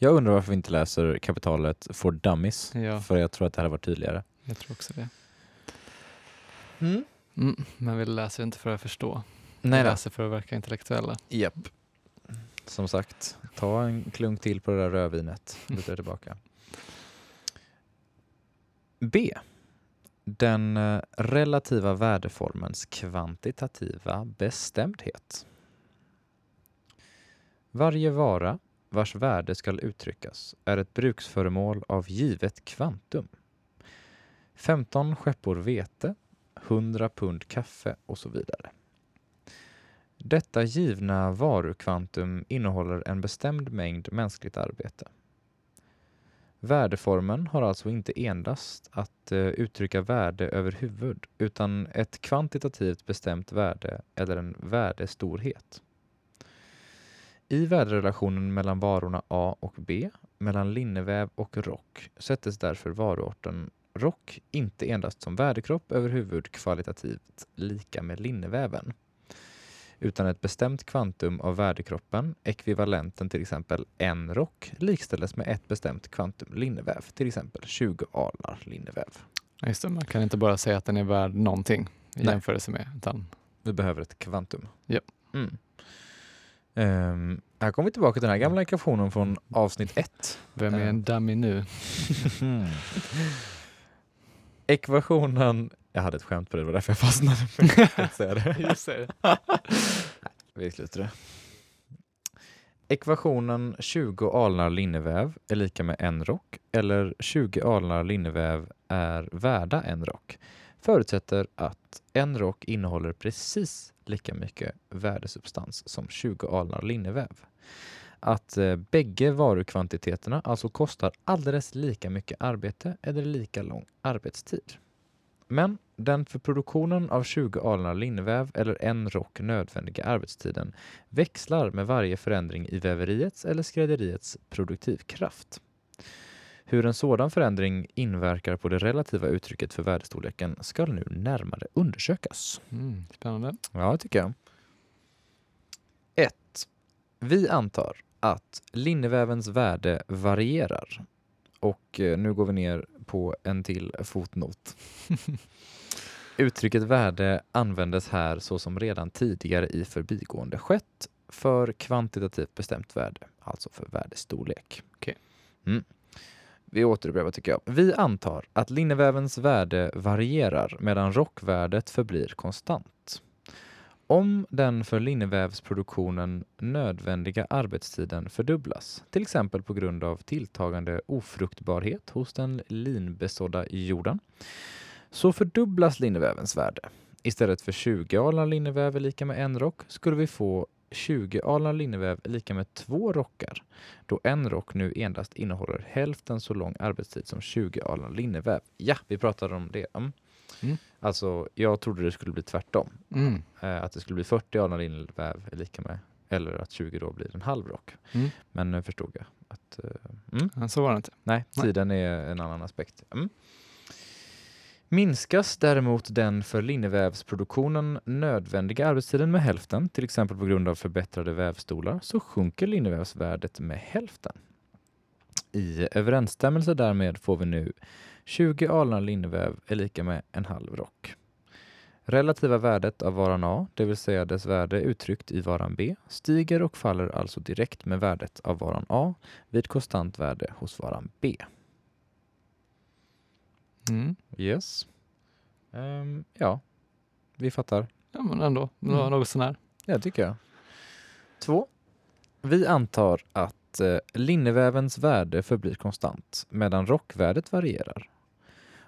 Jag undrar varför vi inte läser kapitalet for dummies, ja, för jag tror att det här var tydligare. jag tror också det. Mm, men vi läser inte för att förstå. Nej vi läser för att verka intellektuella. Japp. Som sagt, ta en klunk till på det där rödvinet. Luta tillbaka. B. Den eh, relativa värdeformens kvantitativa bestämdhet. Varje vara vars värde skall uttryckas är ett bruksföremål av givet kvantum. 15 skeppor vete, 100 pund kaffe och så vidare. Detta givna varukvantum innehåller en bestämd mängd mänskligt arbete. Värdeformen har alltså inte endast att eh, uttrycka värde över huvud utan ett kvantitativt bestämt värde eller en värdestorhet. I värderelationen mellan varorna A och B, mellan linneväv och rock, sättes därför varuarten rock inte endast som värdekropp över huvud kvalitativt lika med linneväven utan ett bestämt kvantum av värdekroppen, ekvivalenten till exempel en rock, likställes med ett bestämt kvantum linneväv, till exempel 20 alnar linneväv. Just det, man kan inte bara säga att den är värd någonting i Nej. jämförelse med. Utan, Vi behöver ett kvantum. Ja. Mm. Ehm, här kommer vi tillbaka till den här gamla ekvationen från avsnitt 1. vem är en dummy nu? Ekvationen Jag hade ett skämt på det, det var därför jag fastnade. för det. Just det. Vi slutar det. Ekvationen 20 alnar linneväv är lika med en rock eller 20 alnar linneväv är värda en rock förutsätter att en rock innehåller precis lika mycket värdesubstans som 20 alnar linneväv. Att eh, bägge varukvantiteterna alltså kostar alldeles lika mycket arbete eller lika lång arbetstid. Men den för produktionen av 20 alnar linneväv eller en rock nödvändiga arbetstiden växlar med varje förändring i väveriets eller skrädderiets produktivkraft. Hur en sådan förändring inverkar på det relativa uttrycket för värdestorleken ska nu närmare undersökas. Mm, spännande. Ja, det tycker jag. 1. Vi antar att linnevävens värde varierar. Och eh, nu går vi ner på en till fotnot. Uttrycket värde användes här så som redan tidigare i förbigående skett för kvantitativt bestämt värde, alltså för värdestorlek. Okej. Mm. Vi återupprepar tycker jag. Vi antar att linnevävens värde varierar medan rockvärdet förblir konstant. Om den för linnevävsproduktionen nödvändiga arbetstiden fördubblas, till exempel på grund av tilltagande ofruktbarhet hos den linbesådda jorden, så fördubblas linnevävens värde. Istället för 20 alnar linneväv är lika med en rock skulle vi få 20 alnar linneväv är lika med två rockar, då en rock nu endast innehåller hälften så lång arbetstid som 20 alnar linneväv. Ja, vi pratade om det. Mm. Mm. Alltså, jag trodde det skulle bli tvärtom. Mm. Eh, att det skulle bli 40 alnar linneväv är lika med, eller att 20 då blir en halv rock. Mm. Men nu förstod jag att mm. Ja, så var det inte. Nej, Nej. tiden är en annan aspekt. Minskas däremot den för linnevävsproduktionen nödvändiga arbetstiden med hälften, till exempel på grund av förbättrade vävstolar, så sjunker linnevävsvärdet med hälften. I överensstämmelse därmed får vi nu 20 alnar linneväv är lika med en halv rock. Relativa värdet av varan A, det vill säga dess värde uttryckt i varan B, stiger och faller alltså direkt med värdet av varan A vid konstant värde hos varan B. Mm. Yes. Ehm, ja, vi fattar. Ja, men ändå. Det Mm. något sånär. Ja, tycker jag. Två. Vi antar att eh, linnevävens värde förblir konstant medan rockvärdet varierar.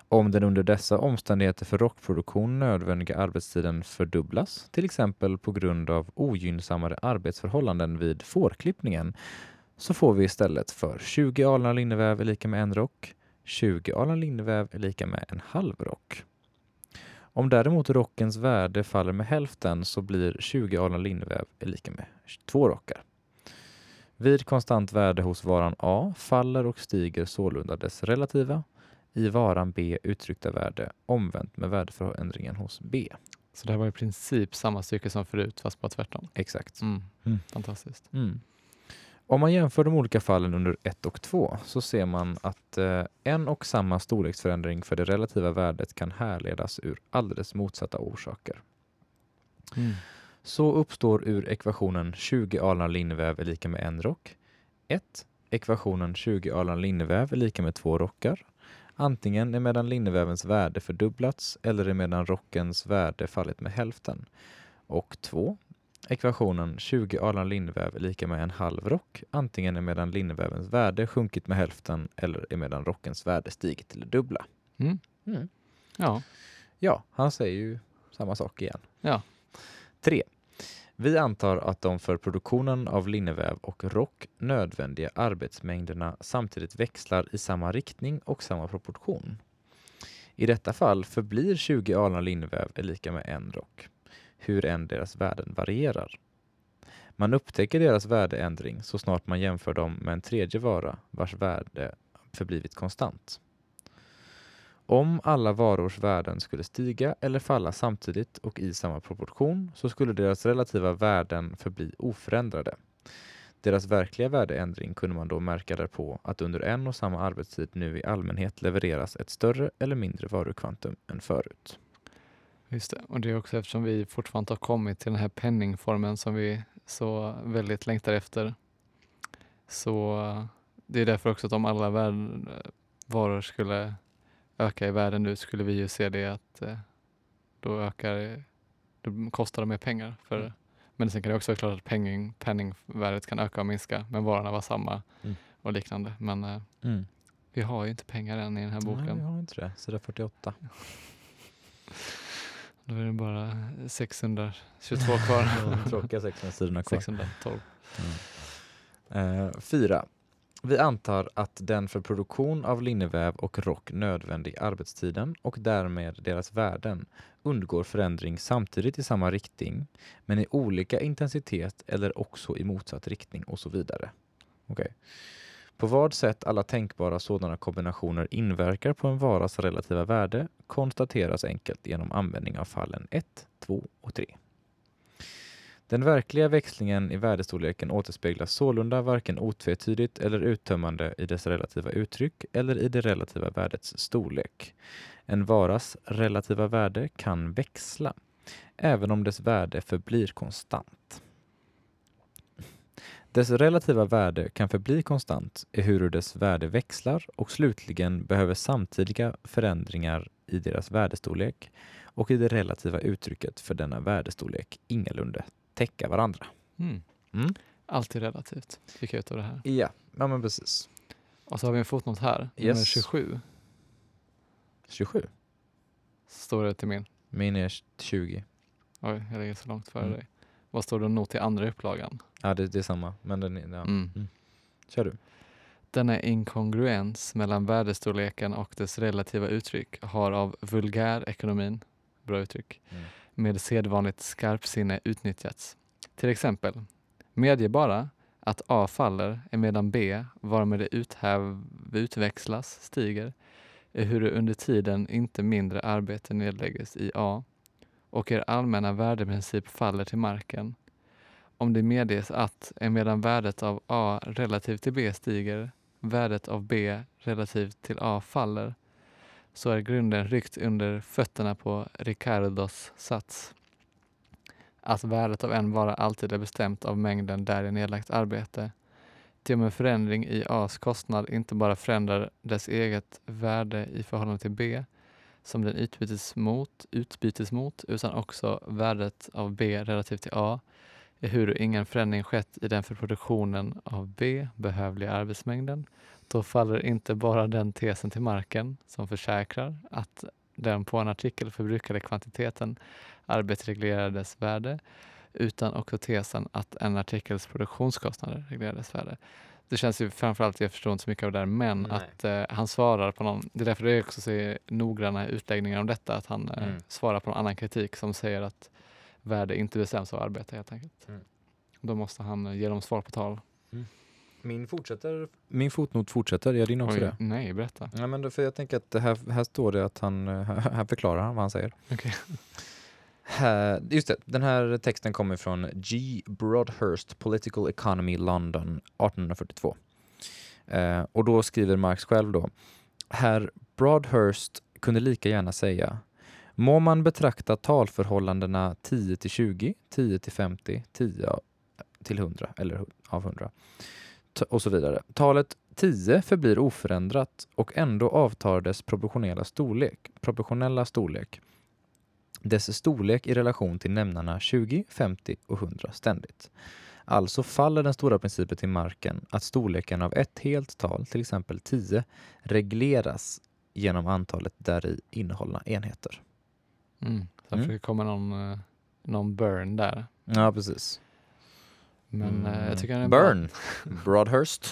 Om den under dessa omständigheter för rockproduktion nödvändiga arbetstiden fördubblas, till exempel på grund av ogynnsammare arbetsförhållanden vid fårklippningen, så får vi istället för 20 alnar linneväv är lika med en rock, 20 alnar linneväv är lika med en halv rock. Om däremot rockens värde faller med hälften så blir 20 alnar linneväv är lika med två rockar. Vid konstant värde hos varan A faller och stiger sålunda dess relativa, i varan B uttryckta värde omvänt med värdeförändringen hos B. Så det här var i princip samma stycke som förut fast bara tvärtom. Exakt. Mm. Mm. Fantastiskt. Mm. Om man jämför de olika fallen under 1 och 2 så ser man att eh, en och samma storleksförändring för det relativa värdet kan härledas ur alldeles motsatta orsaker. Mm. Så uppstår ur ekvationen 20 alnar linneväv är lika med en rock 1. Ekvationen 20 alnar linneväv är lika med två rockar. Antingen är medan linnevävens värde fördubblats eller är medan rockens värde fallit med hälften. Och 2. Ekvationen 20 alnar linneväv är lika med en halv rock. Antingen är medan linnevävens värde sjunkit med hälften eller är medan rockens värde stigit till det dubbla. Mm. Mm. Ja. Ja, han säger ju samma sak igen. Ja. 3. Vi antar att de för produktionen av linneväv och rock nödvändiga arbetsmängderna samtidigt växlar i samma riktning och samma proportion. I detta fall förblir 20 alnar linneväv är lika med en rock, hur än deras värden varierar. Man upptäcker deras värdeändring så snart man jämför dem med en tredje vara vars värde förblivit konstant. Om alla varors värden skulle stiga eller falla samtidigt och i samma proportion så skulle deras relativa värden förbli oförändrade. Deras verkliga värdeändring kunde man då märka därpå att under en och samma arbetstid nu i allmänhet levereras ett större eller mindre varukvantum än förut. Just det. Och det är också eftersom vi fortfarande inte har kommit till den här penningformen som vi så väldigt längtar efter. Så det är därför också att om alla värld, varor skulle öka i värde nu skulle vi ju se det att eh, då ökar då kostar det mer pengar. För, Mm. Men sen kan det också vara klart att penning, penningvärdet kan öka och minska men varorna var samma Mm. och liknande. Men eh, Mm. vi har ju inte pengar än i den här Nej, boken. vi har inte det. Sida 48. Då är det bara 622 kvar. De tråkiga 600 sidorna kvar. 612. Eh, fyra. Vi antar att den för produktion av linneväv och rock nödvändig arbetstiden och därmed deras värden undgår förändring samtidigt i samma riktning men i olika intensitet eller också i motsatt riktning och så vidare. Okej. På vad sätt alla tänkbara sådana kombinationer inverkar på en varas relativa värde konstateras enkelt genom användning av fallen 1, 2 och 3. Den verkliga växlingen i värdestorleken återspeglas sålunda varken otvetydigt eller uttömmande i dess relativa uttryck eller i det relativa värdets storlek. En varas relativa värde kan växla, även om dess värde förblir konstant. Dess relativa värde kan förbli konstant ehuru dess värde växlar och slutligen behöver samtidiga förändringar i deras värdestorlek och i det relativa uttrycket för denna värdestorlek ingalunda täcka varandra. Mm. Mm. Alltid relativt, fick jag ut av det här. Ja, ja men precis. Och så har vi en fotnot här, Yes. nummer 27, 27. står det till min. Min är 20. Oj, jag ligger så långt före Mm. dig. Vad står det not till andra upplagan? Ja, det, det är samma. Men den ja. Mm. Kör du. Denna inkongruens mellan värdestorleken och dess relativa uttryck har av vulgärekonomin, bra uttryck, Mm. med sedvanligt skarpsinne utnyttjats. Till exempel, medge bara att A faller emedan B, varmed det uthäv, utväxlas, stiger, ehuru under tiden inte mindre arbete nedlägges i A och er allmänna värdeprincip faller till marken. Om det medges att emedan värdet av A relativt till B stiger, värdet av B relativt till A faller, så är grunden ryckt under fötterna på Ricardos sats. Att värdet av en vara alltid är bestämt av mängden där i nedlagt arbete. Till och med förändring i A's kostnad inte bara förändrar dess eget värde i förhållande till B, som den utbytes mot, utbytes mot, utan också värdet av B relativt till A, ehuru ingen förändring skett i den för produktionen av B behövliga arbetsmängden, då faller inte bara den tesen till marken som försäkrar att den på en artikel förbrukade kvantiteten arbetsreglerar dess värde, utan också tesen att en artikels produktionskostnader reglerar dess värde. Det känns ju framförallt, jag förstår inte så mycket av det där, men Nej. att eh, han svarar på någon, det är därför det är också så är noggranna utläggningar om detta, att han eh, Mm. svarar på någon annan kritik som säger att värde inte bestäms av arbete helt enkelt. Mm. Då måste han eh, ge dem svar på tal. Min fortsätter. Min fotnot fortsätter. Gör din också Oj, det? nej, berätta. Ja, men då, för jag tänker att här, här står det att han, eh, här förklarar han vad han säger. Okej. Eh, just det, den här texten kommer från G. Broadhurst Political Economy London 1842. Eh, och då skriver Marx själv då. Herr Broadhurst kunde lika gärna säga Må man betrakta talförhållandena 10 till 20, 10 till 50, 10 till 100 eller av 100 och så vidare. Talet 10 förblir oförändrat och ändå avtar dess proportionella storlek. Proportionella storlek dess storlek i relation till nämnarna 20, 50 och 100 ständigt. Alltså faller den stora principen till marken att storleken av ett helt tal, till exempel 10, regleras genom antalet däri innehållna enheter. Mm. Så Mm. försöker komma någon, eh, någon burn där. Ja, precis. Men eh, Mm. jag tycker det är en bra, Burn! Broadhurst.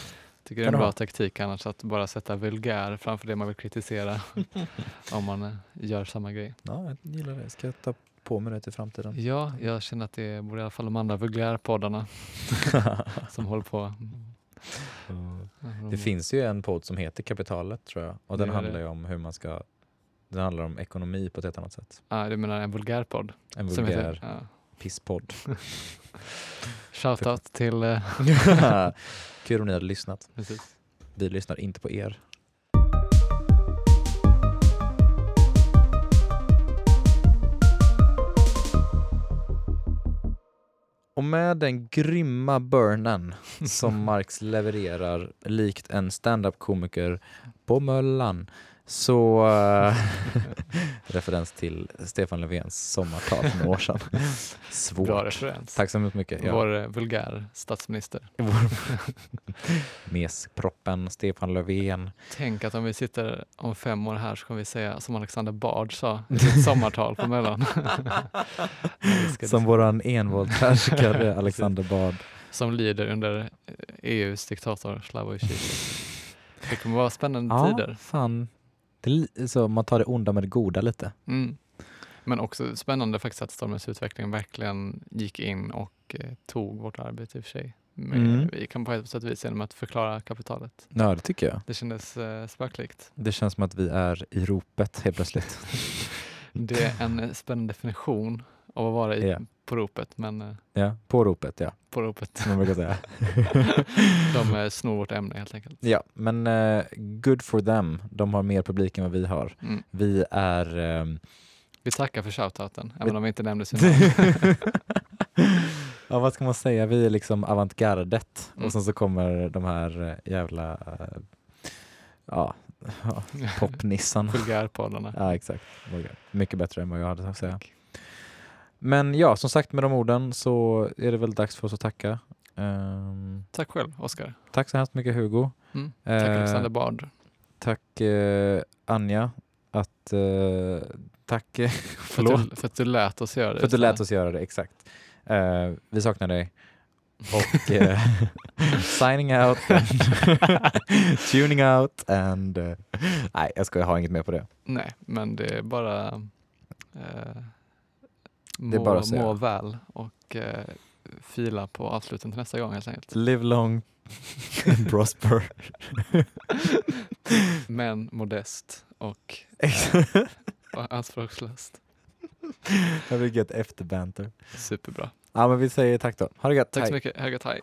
Tycker det är en bra taktik annars att bara sätta vulgär framför det man vill kritisera om man eh, gör samma grej. Ja, jag gillar det. Ska jag ta på mig det till framtiden? Ja, jag känner att det borde i alla fall de andra vulgärpoddarna som håller på. Det finns ju en podd som heter Kapitalet tror jag. Och den handlar ju om hur man ska... Den handlar om ekonomi på ett helt annat sätt. Ja, du menar en vulgärpodd? En vulgär heter- ja. pisspodd. Shoutout till... eh, Kul om ni hade lyssnat. precis. Vi lyssnar inte på er. Och med den grymma burnen som Marx levererar likt en stand-up komiker på Möllan så, eh, Referens till Stefan Löfvens sommartal för några år sedan. Bra Svårt. referens. Tack så mycket. Ja. Vår eh, vulgär statsminister. Mesproppen, Stefan Löfven. Tänk att om vi sitter om fem år här så kommer vi säga som Alexander Bard sa i sitt sommartal på Mellan. Som våran envåldshärskare Alexander Bard. som lider under EUs diktator Slavoj Žižek. Det kommer vara spännande Ja, tider. fan. Det så man tar det onda med det goda lite. Mm. Men också spännande faktiskt att Stormens utveckling verkligen gick in och eh, tog vårt arbete i och för sig. Men Mm. Vi kan på ett sätt och vis genom att förklara kapitalet. Ja, det tycker jag. Det kändes eh, spöklikt. Det känns som att vi är i ropet helt plötsligt. Det är en spännande definition av att vara i, Ja. på ropet, men eh, Ja, på ropet, ja. på ropet. Som man brukar säga. De eh, snor vårt ämne helt enkelt. Ja, men eh, good for them. De har mer publik än vad vi har. Mm. Vi är... ehm, Vi tackar för shoutouten, även om vi inte nämnde sin ja, vad ska man säga? Vi är liksom avantgardet Mm. och sen så kommer de här jävla eh, ja, popnissarna. Vulgärpoddarna. Ja, exakt. Mycket bättre än vad jag hade att säga. Men ja, som sagt med de orden så är det väl dags för oss att tacka. Ehm, Tack själv, Oskar. tack så hemskt mycket Hugo. Mm. Tack Eh, Alexander Bard. Tack eh, Anja. Att, eh, tack, eh, För förlåt. att, du, för att du lät oss göra det. För att du lät oss göra det, exakt. Eh, vi saknar dig. Och signing out, tuning out and... nej, jag ska ha inget mer på det. Nej, men det är bara må, Det är bara att säga. må väl och eh, fila på avsluten till nästa gång helt enkelt. Live long and prosper. Men modest och, och anspråkslöst. jag vill get efterbanter. Superbra. Ja, men vi säger tack då. Ha det gött. Tack Hej. så mycket. Höga hej.